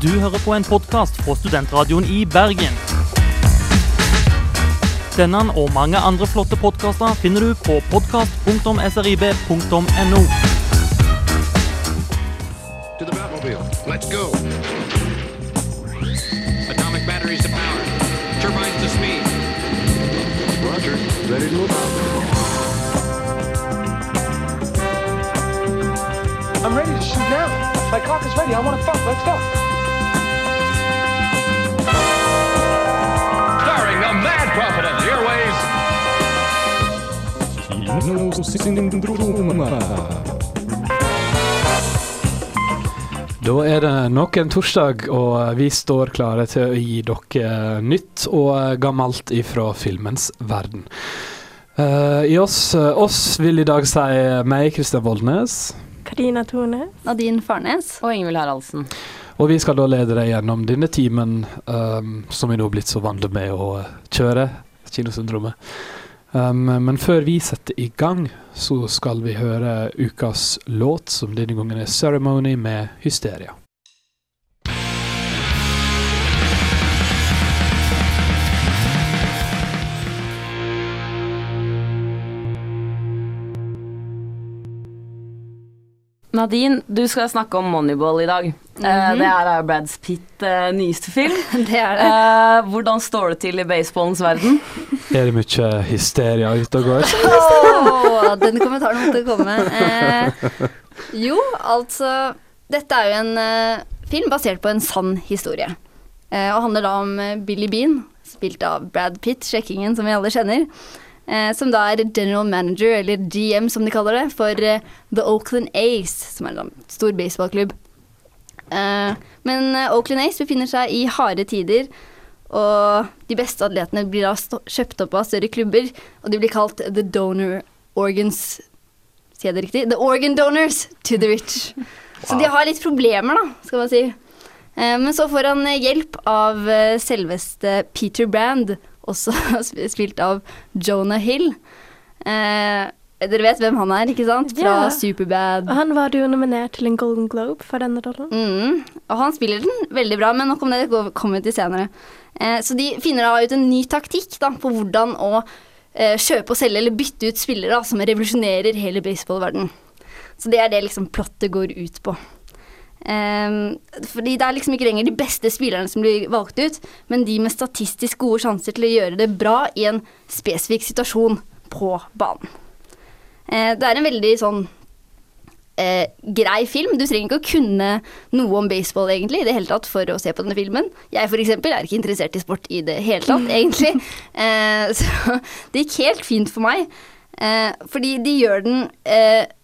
Du hører på en podkast fra Studentradioen i Bergen. Denne og mange andre flotte podkaster finner du på podkast.srib.no. To the Batmobile. Let's go. Atomic batteries to power. Turbines to speed. Roger. Ready to move. I'm ready to shoot now. My cock is ready. I want to fuck. Let's go. Da er det nok en torsdag, og vi står klare til å gi dere nytt og gammelt ifra filmens verden. Eh, I oss, oss vil i dag si meg, Kristian Voldnes, Karina Tone. Nadine Farnes. Og Ingvild Haraldsen. og vi skal da lede deg gjennom denne timen um, som vi nå er blitt så vant med å kjøre, Kinosyndromet. Um, men før vi setter i gang, så skal vi høre ukas låt, som denne gangen er 'Ceremony' med 'Hysteria'. Nadine, du skal snakke om Moneyball i dag. Eh, det er Brad Pitt eh, nyeste film. Det er det. Eh, hvordan står det til i baseballens verden? Er det mye hysteria ute og går? oh, den kommentaren måtte komme. Eh, jo, altså Dette er jo en eh, film basert på en sann historie. Eh, og handler da om Billy Bean, spilt av Brad Pitt, sjekkingen som vi alle kjenner. Eh, som da er general manager, eller GM som de kaller det, for eh, The Oakland Ace, som er en sånn stor baseballklubb. Eh, men eh, Oakland Ace befinner seg i harde tider, og de beste atletene blir da kjøpt opp av større klubber, og de blir kalt the donor organs Sier jeg det riktig? The organ donors to the rich. Så de har litt problemer, da, skal man si. Eh, Men så får han eh, hjelp av selveste Peter Brand, også spilt av Jonah Hill. Eh, dere vet hvem han er, ikke sant? Fra yeah. Superbad. Og han var jo nominert til en Golden Globe for denne rollen. Mm, og han spiller den veldig bra, men nok om det kommer vi til senere. Eh, så de finner da ut en ny taktikk da, på hvordan å eh, kjøpe og selge eller bytte ut spillere da, som revolusjonerer hele baseballverdenen. Så det er det liksom plottet går ut på. Ehm, fordi det er liksom ikke lenger de beste spillerne som blir valgt ut, men de med statistisk gode sjanser til å gjøre det bra i en spesifikk situasjon på banen. Uh, det er en veldig sånn uh, grei film. Du trenger ikke å kunne noe om baseball egentlig i det hele tatt for å se på denne filmen. Jeg for eksempel er ikke interessert i sport i det hele tatt, egentlig. Uh, så det gikk helt fint for meg. Fordi de gjør den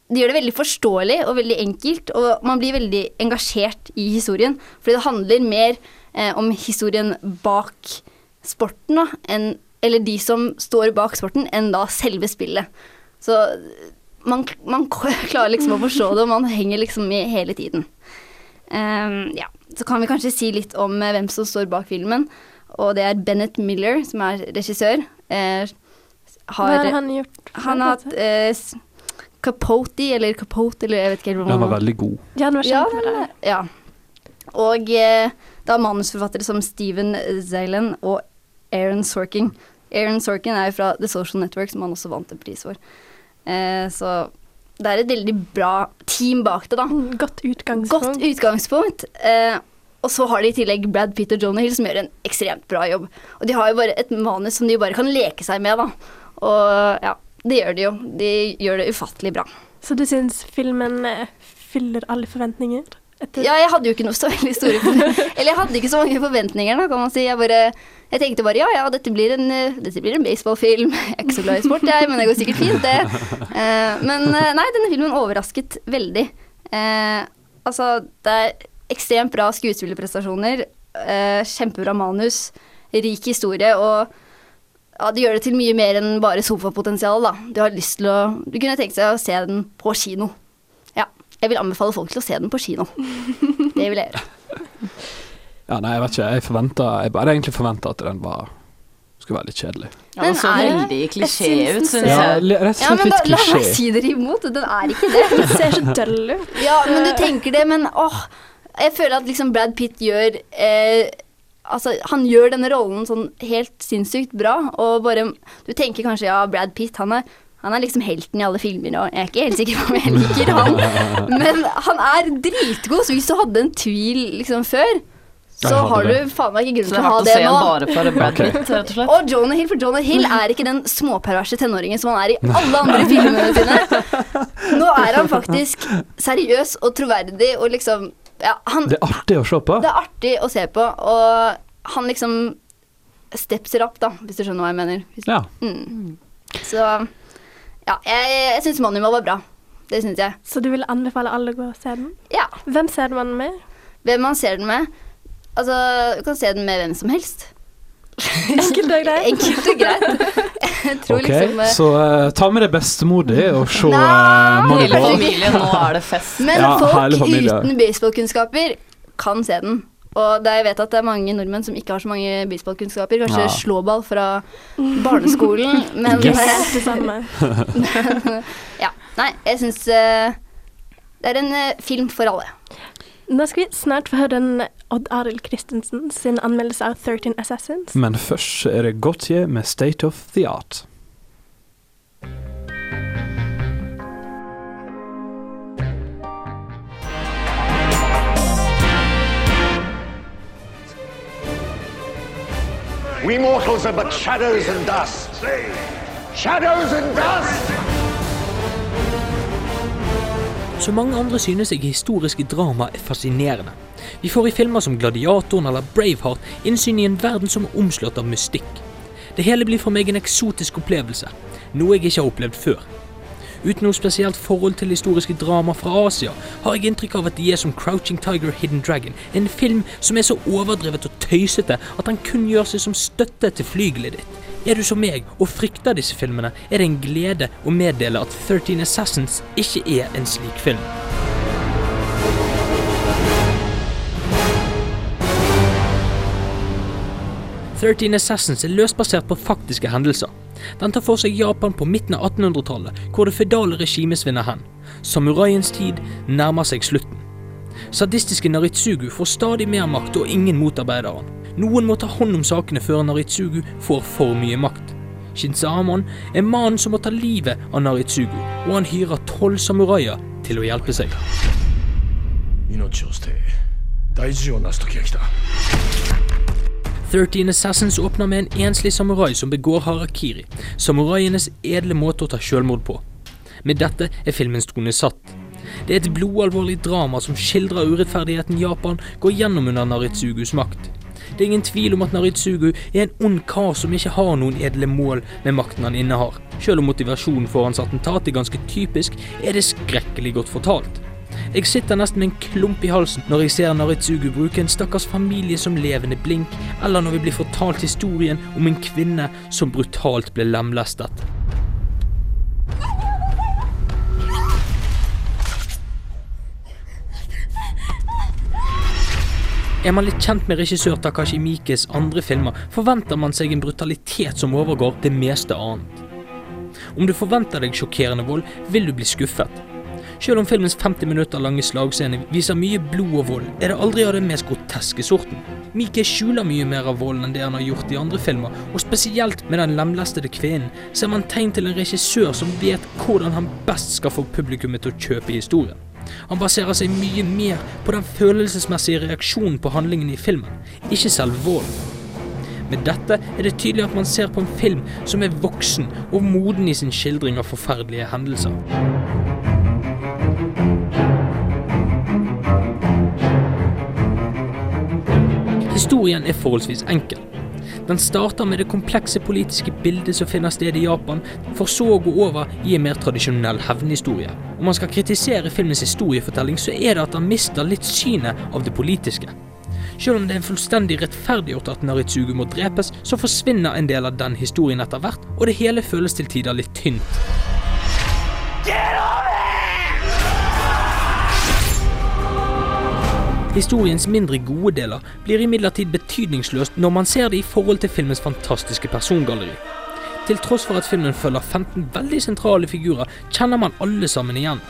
eh, De gjør det veldig forståelig og veldig enkelt, og man blir veldig engasjert i historien. Fordi det handler mer eh, om historien bak sporten, da, en, eller de som står bak sporten, enn da selve spillet. Så man, man klarer liksom å forstå det, og man henger liksom i hele tiden. Um, ja. Så kan vi kanskje si litt om eh, hvem som står bak filmen. Og det er Bennett Miller, som er regissør. Eh, Hva har, har han gjort? han har hatt eh, Capote, eller Capote, eller jeg vet ikke helt Den var veldig god. Ja, den var ja, kjempebra. den- ja. Og eh, da manusforfattere som Steven Zalen og Aaron Sorkin. Aaron Sorkin er jo fra The Social Network, som han også vant en pris for. Eh, så det er et veldig bra team bak det, da. Godt utgangspunkt. Godt utgangspunkt. Eh, og så har de i tillegg Brad Pitt og Jonah Hill, som gjør en ekstremt bra jobb. Og de har jo bare et manus som de bare kan leke seg med, da. Og ja, det gjør de jo. De gjør det ufattelig bra. Så du syns filmen eh, fyller alle forventninger? Etter Ja, jeg hadde jo ikke noe så veldig store forventninger. Eller jeg hadde ikke så mange forventninger, da, kan man si. Jeg bare jeg tenkte bare ja, ja, dette blir en, eh, dette blir en baseballfilm. Jeg er ikke så glad i sport, jeg, men det går sikkert fint, det. Eh, men nei, denne filmen overrasket veldig. Eh, altså, det er ekstremt bra skuespillerprestasjoner, eh, kjempebra manus, rik historie, og ja, det gjør det til mye mer enn bare sofapotensial, da. Du har lyst til å Du kunne tenkt seg å se den på kino. Ja. Jeg vil anbefale folk til å se den på kino. Det vil jeg gjøre. Ja, nei, jeg vet ikke. Jeg forventa Jeg bare egentlig forventa at den var skulle være litt kjedelig. Ja, den så er veldig klisjé ut, syns Ja, jeg. Ja, rett og Ja, slett litt la meg si dere imot. Den er ikke det. Den ser så døll ut. Ja, men du tenker det, men åh jeg føler at liksom Brad Pitt gjør eh, Altså, han gjør denne rollen sånn helt sinnssykt bra, og bare Du tenker kanskje ja, Brad Pitt, han er han er liksom helten i alle filmer, og jeg er ikke helt sikker på om jeg liker han. Men han er dritgod, så hvis du hadde en tvil liksom før, så har det. du faen meg ikke grunn til det å er ha å det se nå. bare for Brad Pitt, rett og slett. Og Jonah Hill, for Jonah Hill er ikke den småperverse tenåringen som han er i alle andre filmene sine. Nå er han faktisk seriøs og troverdig og liksom Ja, han Det er artig å se på. Det er artig å se på, og han liksom steps it up, da, hvis du skjønner hva jeg mener. Hvis, Ja. mm. Så ja, jeg, jeg syns Moneyball var bra. Det syns jeg. Så du vil anbefale alle å gå og se den? Ja. Hvem ser man med? Hvem man ser den med Altså, du kan se den med hvem som helst. Enkelt og greit. Enkelt og greit. Jeg tror Ok, liksom eh, så uh, ta med deg bestemor di og se uh, Hele familien, nå er det fest. Men Ja, folk uten baseballkunnskaper kan se den. Og det, jeg vet at det er mange nordmenn som ikke har så mange baseballkunnskaper. Kanskje Ja. slåball fra barneskolen, men Yes. eh, Det samme. ja. Nei, jeg syns det er en film for alle. Nå skal vi snart få høre en Odd Arild Christensen sin anmeldelse av 13 Assassins. Men først er det Gautier med State of the Art. We mortals are but shadows and dust. Shadows and dust! Som mange andre synes jeg historiske drama er fascinerende. Vi får i filmer som Gladiatoren eller Braveheart innsyn i en verden som er omslått av mystikk. Det hele blir for meg en eksotisk opplevelse, noe jeg ikke har opplevd før. Uten noe spesielt forhold til historiske drama fra Asia, har jeg inntrykk av at de er som Crouching Tiger Hidden Dragon, en film som er så overdrevet og tøysete at den kun gjør seg som støtte til flygelet ditt. Er du som meg og frykter disse filmene, er det en glede å meddele at 13 Assassins ikke er en slik film. «13 Assassins er løst basert på faktiske hendelser. Den tar for seg Japan på midten av 1800-tallet, hvor det fødale regimet svinner hen. Samuraiens tid nærmer seg slutten. Sadistiske Naritsugu får stadig mer makt, og ingen motarbeider han. Noen må ta hånd om sakene før Naritsugu får for mye makt. Shinsamon er mannen som må ta livet av Naritsugu, og han hyrer tolv samuraier til å hjelpe seg. 13 Assassins åpner med en enslig samurai som begår harakiri, samuraienes edle måte å ta selvmord på. Med dette er filmens tone satt. Det er et blodalvorlig drama som skildrer urettferdigheten Japan går gjennom under Naritsugus makt. Det er ingen tvil om at Naritsugu er en ond kar som ikke har noen edle mål med makten han innehar. Selv om motivasjonen for hans attentat er ganske typisk, er det skrekkelig godt fortalt. Jeg sitter nesten med en klump i halsen når jeg ser Naritsugu bruke en stakkars familie som levende blink, eller når vi blir fortalt historien om en kvinne som brutalt ble lemlestet. Er man litt kjent med regissør Takashi Mikes andre filmer, forventer man seg en brutalitet som overgår det meste annet. Om du forventer deg sjokkerende vold, vil du bli skuffet. Selv om filmens 50 minutter lange slagscene viser mye blod og vold, er det aldri av den mest groteske sorten. Mike skjuler mye mer av volden enn det han har gjort i andre filmer, og spesielt med den lemlestede kvinnen ser man tegn til en regissør som vet hvordan han best skal få publikummet til å kjøpe historien. Han baserer seg mye mer på den følelsesmessige reaksjonen på handlingen i filmen, ikke selv volden. Med dette er det tydelig at man ser på en film som er voksen og moden i sin skildring av forferdelige hendelser. Historien er forholdsvis enkel. Den starter med det komplekse politiske bildet som finner sted i Japan, for så å gå over i en mer tradisjonell hevnhistorie. Om man skal kritisere filmens historiefortelling, så er det at den mister litt synet av det politiske. Selv om det er fullstendig rettferdiggjort at Naritsugu må drepes, så forsvinner en del av den historien etter hvert, og det hele føles til tider litt tynt. Historiens mindre gode deler blir imidlertid betydningsløst når man ser det i forhold til filmens fantastiske persongalleri. Til tross for at filmen følger 15 veldig sentrale figurer, kjenner man alle sammen igjen.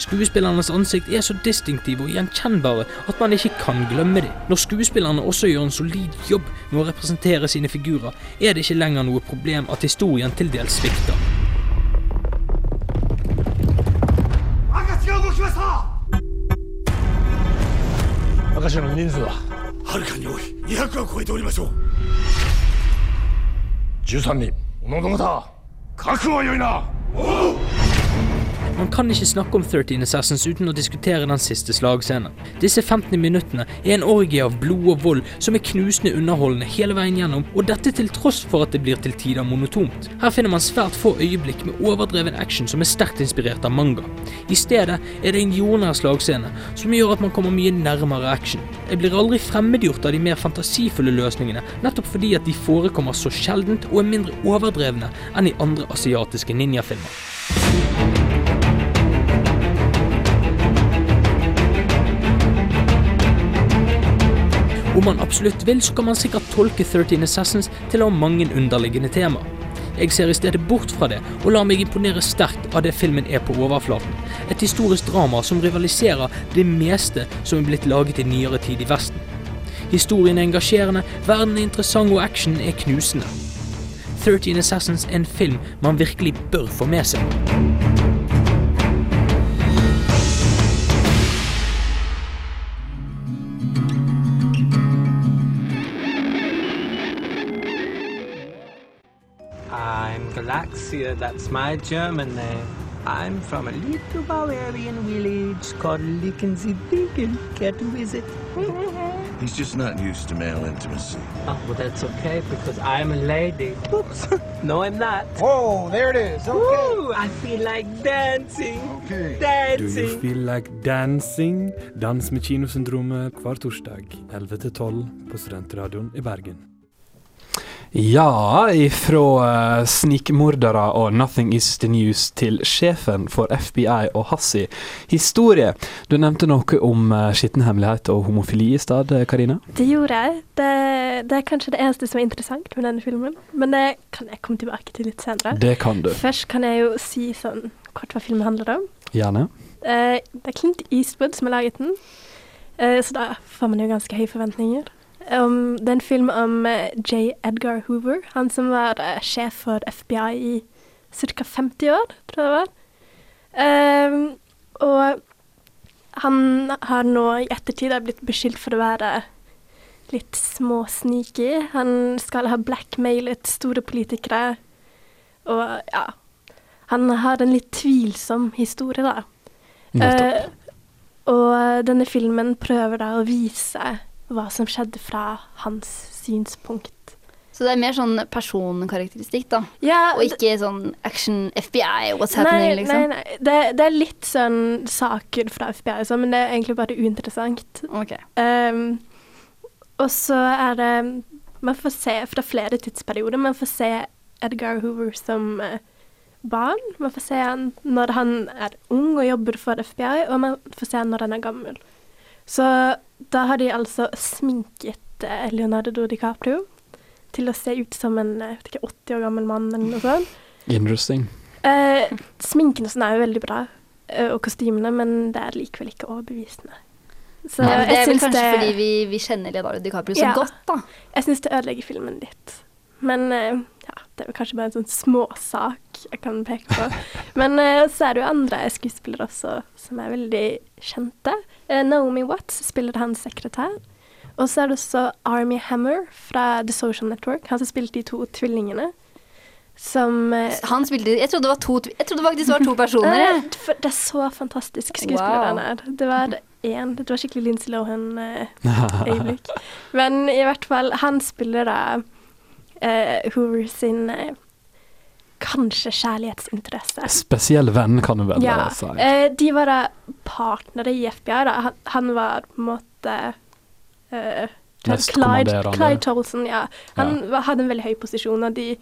Skuespillernes ansikt er så distinktive og gjenkjennbare at man ikke kan glemme dem. Når skuespillerne også gjør en solid jobb med å representere sine figurer, er det ikke lenger noe problem at historien til dels svikter. 赤字の人数は。はるかに多い。200は超えておりましょう。13人。おのおの方。覚悟は良いな Man kan ikke snakke om 13 Assassins uten å diskutere den siste slagscenen. Disse 15 minuttene er en orgie av blod og vold som er knusende underholdende hele veien gjennom, og dette til tross for at det blir til tider monotont. Her finner man svært få øyeblikk med overdreven action som er sterkt inspirert av manga. I stedet er det en jordnær slagscene som gjør at man kommer mye nærmere action. Jeg blir aldri fremmedgjort av de mer fantasifulle løsningene, nettopp fordi at de forekommer så sjeldent og er mindre overdrevne enn i andre asiatiske ninjafilmer. Om man absolutt vil, så kan man sikkert tolke 13 Assassins til å ha mange underliggende temaer. Jeg ser i stedet bort fra det, og lar meg imponere sterkt av det filmen er på overflaten. Et historisk drama som rivaliserer det meste som er blitt laget i nyere tid i Vesten. Historien er engasjerende, verden er interessant og action er knusende. 13 Assassins er en film man virkelig bør få med seg. Galaxia, that's my German name. I'm from a little Bavarian village called Lickensee-Dinkel. Care to visit? He's just not used to male intimacy. Oh, well, that's okay because I'm a lady. Oops. no, I'm not. Whoa, there it is. Okay. Woo, I feel like dancing. Okay. Dancing. Do you feel like dancing? Dans med Kinosyndromet hver torsdag 11-12 på Studentradioen i Bergen. Ja, ifra uh, snikmordere og Nothing Is The News til sjefen for FBI og Hassi. Historie. Du nevnte noe om uh, skittenhemmelighet og homofili i stad, eh, Karina. Det gjorde jeg. Det, det er kanskje det eneste som er interessant med denne filmen. Men det kan jeg komme tilbake til litt senere. Det kan du. Først kan jeg jo si sånn kort hva filmen handler om. Gjerne. Eh, det er Clint Eastwood som har laget den, eh, så da får man jo ganske høye forventninger. Um, det er en film om eh, J. Edgar Hoover, han som var uh, sjef for FBI i ca. 50 år, tror jeg det var. Um, og han har nå i ettertid er blitt beskyldt for å være litt småsneaky. Han skal ha blackmailet store politikere, og ja Han har en litt tvilsom historie, da. Eh, og denne filmen prøver da å vise hva som skjedde fra hans synspunkt. Så det er mer sånn personkarakteristikk, da. Ja, Og ikke sånn action FBI, what's nei, happening, liksom. nei, nei. Det, det er litt sånn saker fra FBI, og sånn, men det er egentlig bare uinteressant. Ok. Um, og så er det Man får se fra flere tidsperioder. Man får se Edgar Hoover som eh, barn. Man får se han når han er ung og jobber for FBI, og man får se han når han er gammel. Så da har de altså sminket eh, Leonardo DiCaprio til å se ut som en jeg vet ikke, 80 år gammel mann eller noe sånt. Interesting. Eh, sminken og sånn er jo veldig bra, eh, og kostymene, men det er likevel ikke overbevisende. Så Nei, det er vel kanskje det- fordi vi, vi kjenner Leonardo DiCaprio så Ja. godt, da. Jeg syns det ødelegger filmen litt. Men eh, ja, det er vel kanskje bare en sånn småsak jeg kan peke på. Men eh, så er det jo andre skuespillere også som er veldig kjente. Eh, Naomi Watts spiller hans sekretær. Og så er det også Army Hammer fra The Social Network, han som spilte de to tvillingene. Som eh, Han spilte Jeg trodde det var to Jeg trodde faktisk det var to personer. Eh. Det er så fantastisk skuespiller Wow. han er. Det var én Det var skikkelig Lindsay Lohan-øyeblikk. Men i hvert fall, han spiller da eh, Hoover sin kanskje kjærlighetsinteresse. Spesiell venn, kan du vel Ja. si. Eh, de var da partnere i FBI. Da. Han, han var på en måte eh, Clyde. Clyde Tolson, ja. Han ja. hadde en veldig høy posisjon, og de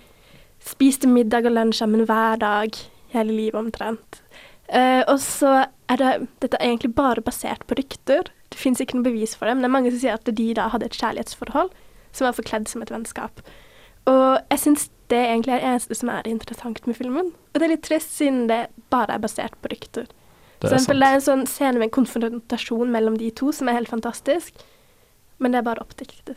spiste middag og lunsj sammen hver dag hele livet omtrent. Eh, og så er det Dette er egentlig bare basert på rykter. Det fins ikke noe bevis for det, men det er mange som sier at de da hadde et kjærlighetsforhold som var forkledd som et vennskap. Og jeg syns det egentlig er det eneste som er interessant med filmen. Og det er litt trist, siden det bare er basert på rykter. Det er eksempel, sant. det er en sånn scene med en konfrontasjon mellom de to som er helt fantastisk, men det er bare oppdiktet.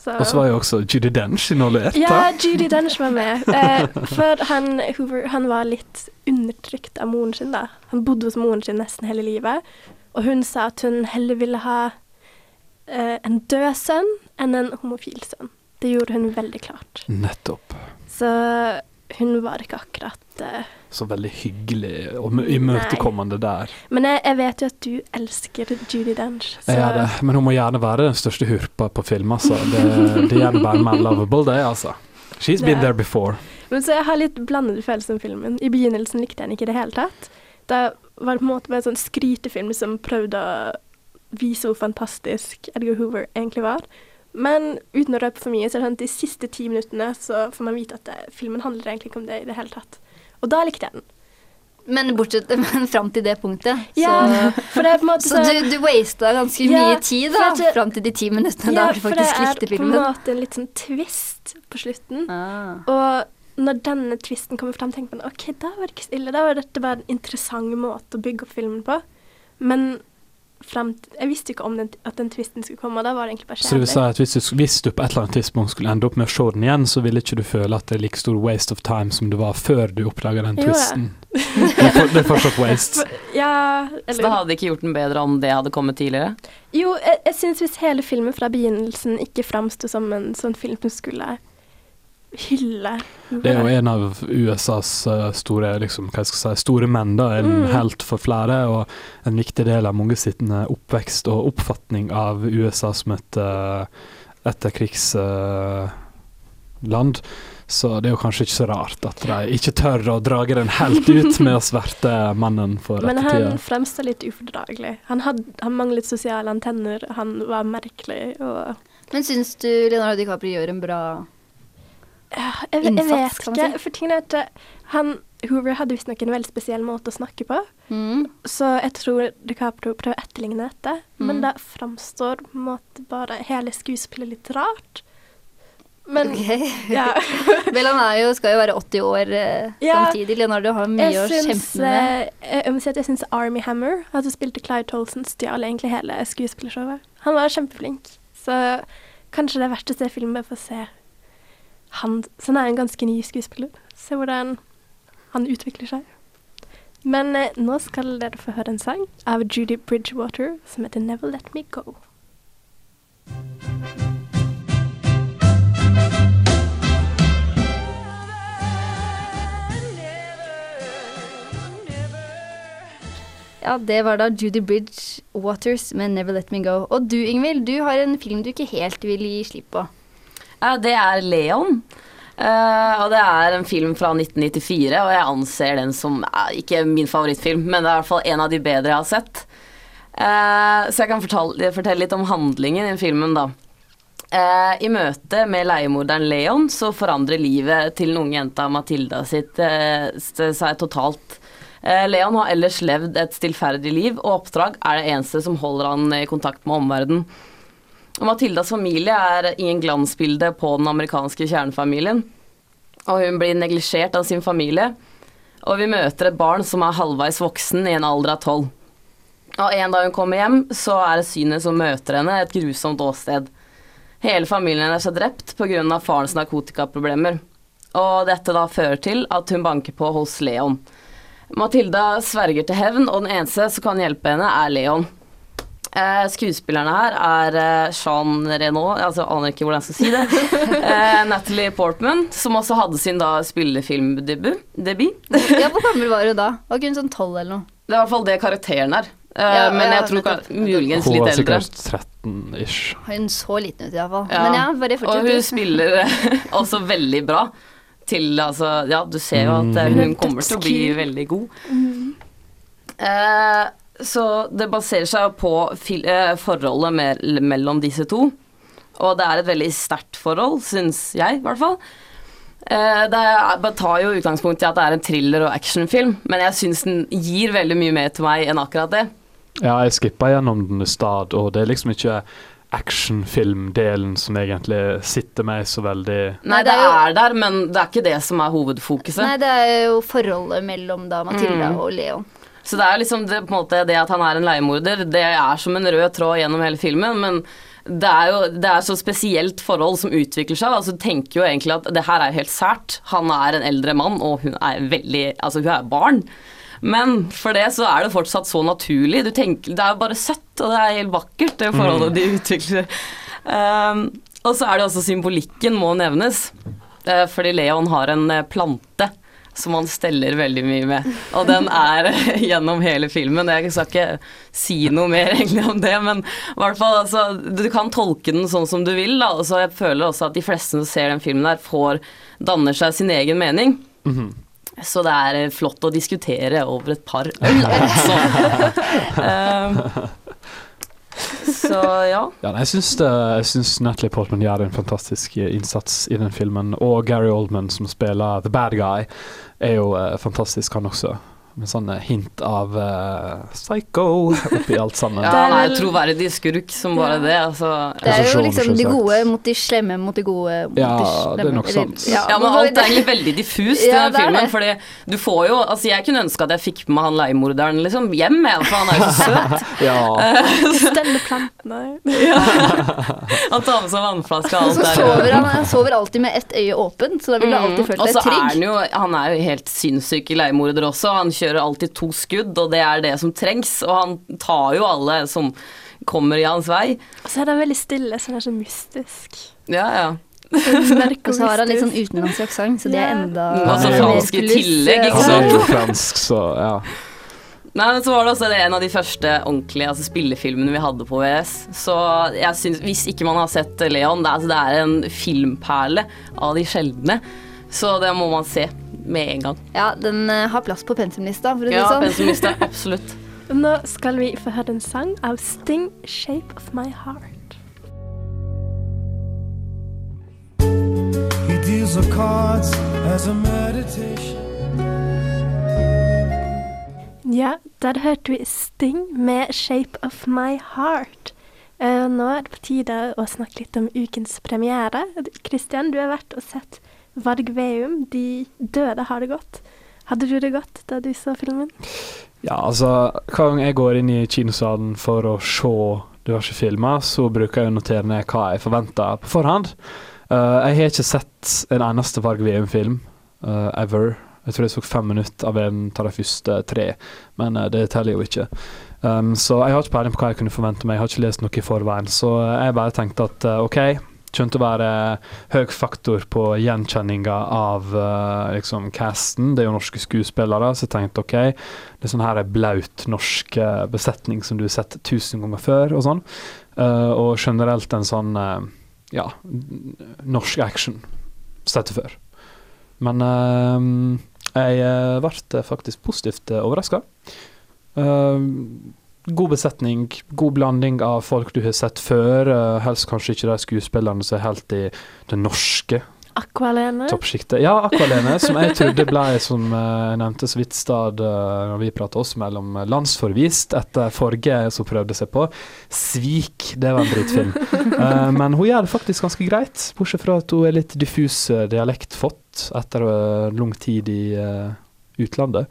Så- Og så var jo også Judy Dench involvert. Ja. Judy Dench var med. Eh, for han, Hoover han var litt undertrykt av moren sin. da. Han bodde hos moren sin nesten hele livet. Og hun sa at hun heller ville ha eh, en død sønn enn en homofil sønn. Det gjorde hun veldig klart. Nettopp. Så hun var ikke akkurat uh, Så veldig hyggelig og mø- imøtekommende der. Men jeg, jeg vet jo at du elsker Judy Dench. Så Jeg gjør det, men hun må gjerne være den største hurpa på film, altså. Det, det gjør det bare mer lovable, det, altså. She's been there before. Men så jeg har litt blandede følelser om filmen. I begynnelsen likte jeg den ikke i det hele tatt. Da var det på en måte bare en sånn skrytefilm som prøvde å vise hvor fantastisk Edgar Hoover egentlig var. Men uten å røpe for mye, så er det sånn at de siste ti minuttene så får man vite at det, filmen handler egentlig ikke om det i det hele tatt. Og da likte jeg den. Men bortsett men fram til det punktet, Ja, så for det er på en måte Så sånn- du, du wasta ganske Ja, mye tid, da, det- fram til de ti minuttene Ja, da du faktisk likte filmen. Ja, for det er på en måte en litt sånn twist på slutten. Ah. Og når denne twisten kommer fram, tenker man OK, da var det ikke så ille. Da var dette bare en interessant måte å bygge opp filmen på. Men frem til Jeg visste ikke om den, at den tvisten skulle komme, da var det egentlig bare Så du si at hvis du, hvis du på et eller annet tidspunkt skulle ende opp med å se den igjen, så ville ikke du føle at det er like stor waste of time som det var før du oppdaga den Jo, ja. Det er, for, det er fortsatt waste. Ja, Så eller det hadde ikke gjort den bedre om det hadde kommet tidligere? Jo, jeg, jeg syns hvis hele filmen fra begynnelsen ikke framsto som en sånn film som skulle hylle Det er jo en av USAs eh, store liksom, hva jeg si, store menn, da, en Mm. helt for flere, og en viktig del av mange eh, oppvekst og oppfatning av USA som et uh, etterkrigsland. så det er jo kanskje ikke så rart at de ikke tør å drage den helt ut med å sverte mannen for Men han fremstår litt ufordragelig. Han, han manglet sosiale antenner, han var merkelig og Men syns du Leonardo DiCaprio gjør en bra jeg, jeg vet ikke. For tingen er at eh, han, Hoover hadde visstnok en veldig spesiell måte å snakke på. Mm. Så jeg tror DiCaprio prøver å etterligne dette. Men da framstår på en måte bare hele skuespillet litt rart. Men Ok. ja. Vel, han jo, skal jo være 80 år eh, Ja. samtidig. Leonardo har mye å kjempe med. eh, jeg må si at jeg syns Army Hammer, at som spilte Clyde Tolson, stjal egentlig hele skuespillershowet. Han var kjempeflink. Så kanskje det er verdt å se filmen for å se han Så han er en ganske ny skuespiller. Se hvordan han utvikler seg. Men eh, nå skal dere få høre en sang av Judy Bridgewater som heter 'Never Let Me Go'. Ja, det var da Judy Bridge Waters med 'Never Let Me Go'. Og du, Ingvild, du har en film du ikke helt vil gi slipp på. Det er Leon. Uh, og det er en film fra 1994, og jeg anser den som uh, ikke min favorittfilm, men det er i hvert fall en av de bedre jeg har sett. Uh, så jeg kan fortelle, fortelle litt om handlingen i filmen, da. Eh, I møte med leiemorderen Leon så forandrer livet til den unge jenta Matilda sitt seg totalt. Leon har ellers levd et stillferdig liv, og oppdrag er det eneste som holder han i kontakt med omverdenen. Og Matildas familie er ingen glansbilde på den amerikanske kjernefamilien. Og hun blir neglisjert av sin familie. Og vi møter et barn som er halvveis voksen i en alder av tolv. Og en dag hun kommer hjem, så er synet som møter henne, et grusomt åsted. Hele familien er drept pga. farens narkotikaproblemer. Og dette da fører til at hun banker på hos Leon. Matilda sverger til hevn, og den eneste som kan hjelpe henne, er Leon. Eh, skuespillerne her er eh, Jean Renault, altså jeg aner ikke hvordan jeg skal si det. Eh, Natalie Portman, som også hadde sin da spillefilmdebut. Debut. Ja, Hvor gammel var hun da? Var ikke hun sånn tolv eller noe? Det er i hvert fall det karakteren er. Eh, Ja, men ja, jeg tror nettopp. litt muligens Hun var sikkert 13-ish. Hun så liten ut iallfall. Ja. Men ja, bare Og hun spiller eh, også veldig bra. Til altså Ja, du ser jo at eh, Mm. hun kommer til å bli veldig god. Eh, så det baserer seg på eh, forholdet mellom disse to. Og det er et veldig sterkt forhold, syns jeg i hvert fall. Eh, det tar jo utgangspunkt i at det er en thriller- og actionfilm, men jeg syns den gir veldig mye mer til meg enn akkurat det. Ja, jeg skippa gjennom den i stad, og det er liksom ikke actionfilmdelen som egentlig sitter meg så veldig Nei, det er er der, men det er ikke det som er hovedfokuset. Nei, det er jo forholdet mellom da Matilda Mm. og Leon. Så det er liksom det, på en måte, det at han er en leiemorder, det er som en rød tråd gjennom hele filmen, men det er jo det er så spesielt forhold som utvikler seg. Altså, du tenker jo egentlig at det her er helt sært. Han er en eldre mann, og hun er veldig Altså, hun er barn. Men for det så er det fortsatt så naturlig. Du tenker, det er jo bare søtt, og det er helt vakkert, det forholdet de utvikler. Um, og så er det også symbolikken må nevnes. Eh, fordi Leon har en eh, plante som han steller veldig mye med. Og den er gjennom hele filmen. Jeg skal ikke si noe mer egentlig om det, men i hvert fall, altså, du kan tolke den sånn som du vil. Da. Og så jeg føler også at de fleste som ser den filmen der, får danner seg sin egen mening. Så det er eh, flott å diskutere over et par øl, altså. um, så ja. Ja, jeg syns, jeg syns Natalie Portman gjør en fantastisk eh, innsats i den filmen. Og Gary Oldman, som spiller The Bad Guy, er jo eh, fantastisk, han også. Med sånne hint av uh, psycho oppi alt sammen. Ja, en troverdig skurk som bare det. Altså. Det er jo liksom de gode mot de slemme mot de gode mot Ja, de det er slemme. nok sant. Ja, men alt er egentlig veldig diffust i Ja, den filmen. Fordi du får jo Altså, jeg kunne ønske at jeg fikk med han leiemorderen liksom hjem, jeg, for han er jo så søt. Ja. Stelle plantene. Han tar med seg vannflaske og Og alt så der. sover han, han sover alltid med ett øye åpent, så da vil du alltid følt trygg. Og så er han jo Han er jo helt sinnssyk i leiemorder også. Han kjører alltid to skudd, og det er det som trengs. Og han tar jo alle som kommer i hans vei. Og så er det veldig stille, så det er så mystisk. Ja, ja. Og så har han litt sånn utenlandsk aksent, så det er enda Og så fransk i tillegg, ikke. Han er sant? jo fransk, så ja. Nei, men så var det også det en av de første ordentlige altså spillefilmene vi hadde på VS. Så jeg synes, hvis ikke man har sett Leon, det er, altså, det er en filmperle av de sjeldne. Så det må man se med en gang. Ja, den eh, har plass på pensumlista, for å si Ja, det sånn. pensumlista, absolutt. Nå skal vi få høre en sang av Sting, 'Shape of My Heart'. He deals the cards as a meditation. Ja, der hørte vi Sting med 'Shape of My Heart'. Uh, nå er det på tide å snakke litt om ukens premiere. Kristian, du har vært og sett Varg Veum, 'De døde har det godt'. Hadde du det godt da du så filmen? Ja, altså, hver gang jeg går inn i kinosalen for å se diverse filmer, så bruker jeg å notere ned hva jeg forventer på forhånd. Uh, jeg har ikke sett en eneste Varg Veum-film uh, ever. Jeg tror jeg så fem minutter av en av de første tre, men uh, det teller jo ikke. Um, så jeg har ikke peiling på hva jeg kunne forvente meg, jeg har ikke lest noe i forveien. Så jeg bare tenkte at eh, OK, til å være høy faktor på gjenkjenninga av uh, liksom casten. Det er jo norske skuespillere, så jeg tenkte OK, det er sånn her blaut norsk eh, besetning som du har sett tusen ganger før, og sånn. Uh, og generelt en sånn uh, ja, norsk action sett før. Men jeg ble faktisk positivt uh, overraska. God besetning, god blanding av folk du har sett før. eh, helst kanskje ikke de skuespillerne som er helt i det norske Aqualene. toppsjiktet. Ja, Aqualene, som jeg trodde ble, som eh, jeg nevnte så vidt stad uh, når vi pratet oss mellom eh, landsforvist etter forrige som prøvde seg på. Svik, det var en drittfilm. Eh, men hun gjør det faktisk ganske greit, bortsett fra at hun er litt diffus eh, dialektfått etter eh, lang tid i eh, utlandet.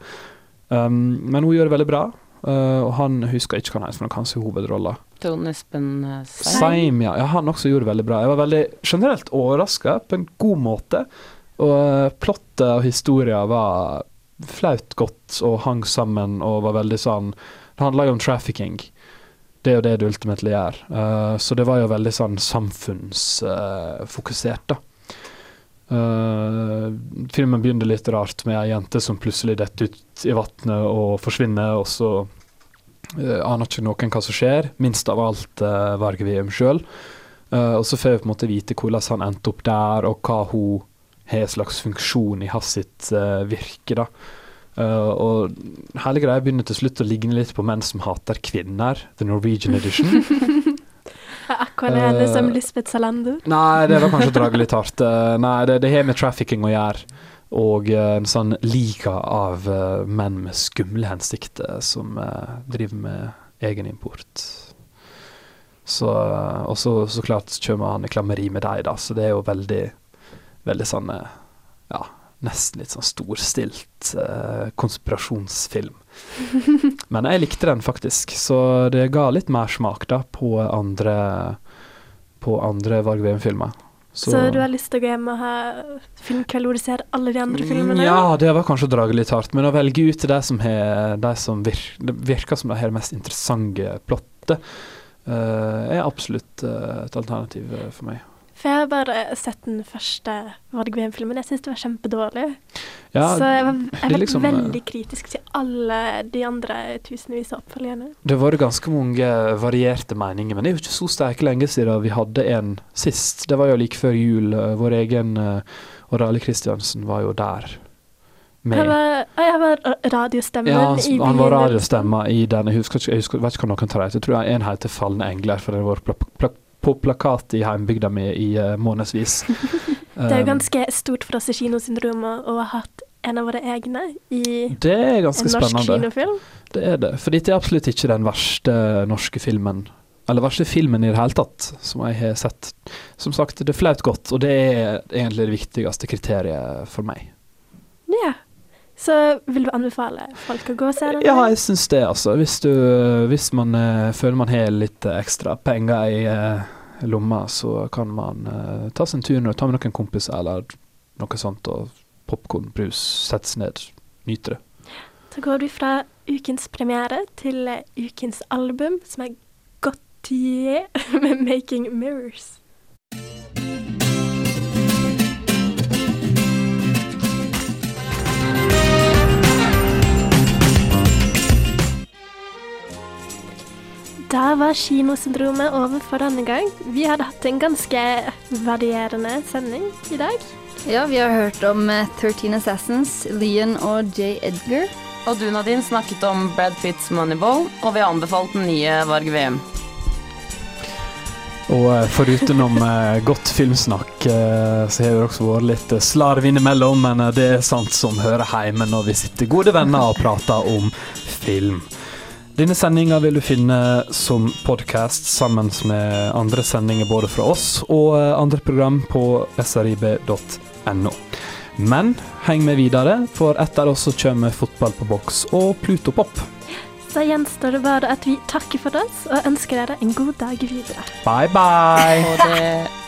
Um, men hun gjør det veldig bra, eh, og han husker ikke hva han heter, men kanskje hovedrolla. Trond Espen eh, Seim. Seim, ja. ja. Han også gjorde det veldig bra. Jeg var veldig generelt overraska på en god måte. Og uh, plottet og historia var flaut godt og hang sammen og var veldig sånn Det handla jo om trafficking. Det er jo det du ultimately gjør. Så det var jo veldig sånn samfunnsfokusert, da. Eh, filmen begynner litt rart med ei jente som plutselig detter ut i vannet og forsvinner, og så uh, aner ikke noen hva som skjer, minst av alt uh, Varg Veum sjøl. og så får vi på en måte vite hvordan han endte opp der, og hva hun har slags funksjon i hans sitt uh, virke. da. Uh, og hele greia begynner til slutt å ligne litt på Menn som hater kvinner, the Norwegian edition. Aqualene Eh, som Lisbeth Salander. Nei, det var kanskje å dra litt hardt. Eh, nei, det, det har med trafficking å gjøre. Og eh, en sånn liga av eh, menn med skumle hensikter som eh, driver med egenimport. Så, eh, og så, så klart kommer han i klammeri med deg, da, så det er jo veldig Veldig sånn eh, Ja, nesten litt sånn storstilt eh, konspirasjonsfilm. Men jeg likte den faktisk, så det ga litt mersmak på andre på andre Varg Veum-filmer. Så, du har lyst til å gå hjem og ha filmkveld hvor du ser alle de andre filmene? Ja, det var kanskje å dra litt hardt, men å velge ut de som, har, de som virker, virker som de har det mest interessante plottet, uh, er absolutt uh, et alternativ eh, for meg. For jeg har bare sett den første Varg Veum-filmen. Jeg syns det var kjempedårlig. Ja, så jeg var, det jeg er var liksom, eh, veldig kritisk til alle de andre tusenvis av oppfølgerne. Det har vært ganske mange varierte meninger, men det er jo ikke så sterke lenge siden vi hadde en sist. Det var jo like før jul. eh, Vår egen Orale Kristiansen var jo der. Med. Han var, jeg var radiostemmen Ja, i han var radiostemma i denne. Jeg husker, jeg husker, vet ikke hva noen tar det. Jeg tror en heter 'Falne engler', for den har vært pla pla på plakat i heimbygda mi i uh, månedsvis. Det er jo ganske stort for oss i Kinosyndromet å ha hatt en av våre egne i en norsk spennende. kinofilm. Det er det. For dette er absolutt ikke den verste norske filmen. Eller verste filmen i det hele tatt, som jeg har sett. Som sagt, det er flaut godt, og det er egentlig det viktigste kriteriet for meg. Ja. Så vil du anbefale folk å gå og se den? Ja, jeg syns det, altså. Hvis, du, hvis man uh, føler man har litt ekstra penger i uh, lomma, så kan man uh, ta en tur og ta med noen kompiser eller noe sånt, og popkorn, brus, sette seg ned, nyte det. Så går vi fra ukens premiere til ukens album, som er Gautier med 'Making Mirrors'. Da var Kinosyndromet over for denne gang. Vi hadde hatt en ganske varierende sending i dag. Ja, vi har hørt om eh, 13 Assassins, Leon og J. Edgar. Og du, Nadine, snakket om Brad Pitts Moneyball, og vi har anbefalt den nye Varg VM. Og foruten forutenom eh, godt filmsnakk, eh, så har det også vært litt eh, slarv innimellom, men eh, det er sant som hører hjemme når vi sitter gode venner og prater om film. Denne sendinga vil du finne som podkast sammen med andre sendinger både fra oss og eh, andre program på srib.no. Men heng med videre, for etter oss så kommer Fotball på boks og Pluto Pop. Så gjenstår det bare at vi takker for oss og ønsker dere en god dag videre. Bye, bye!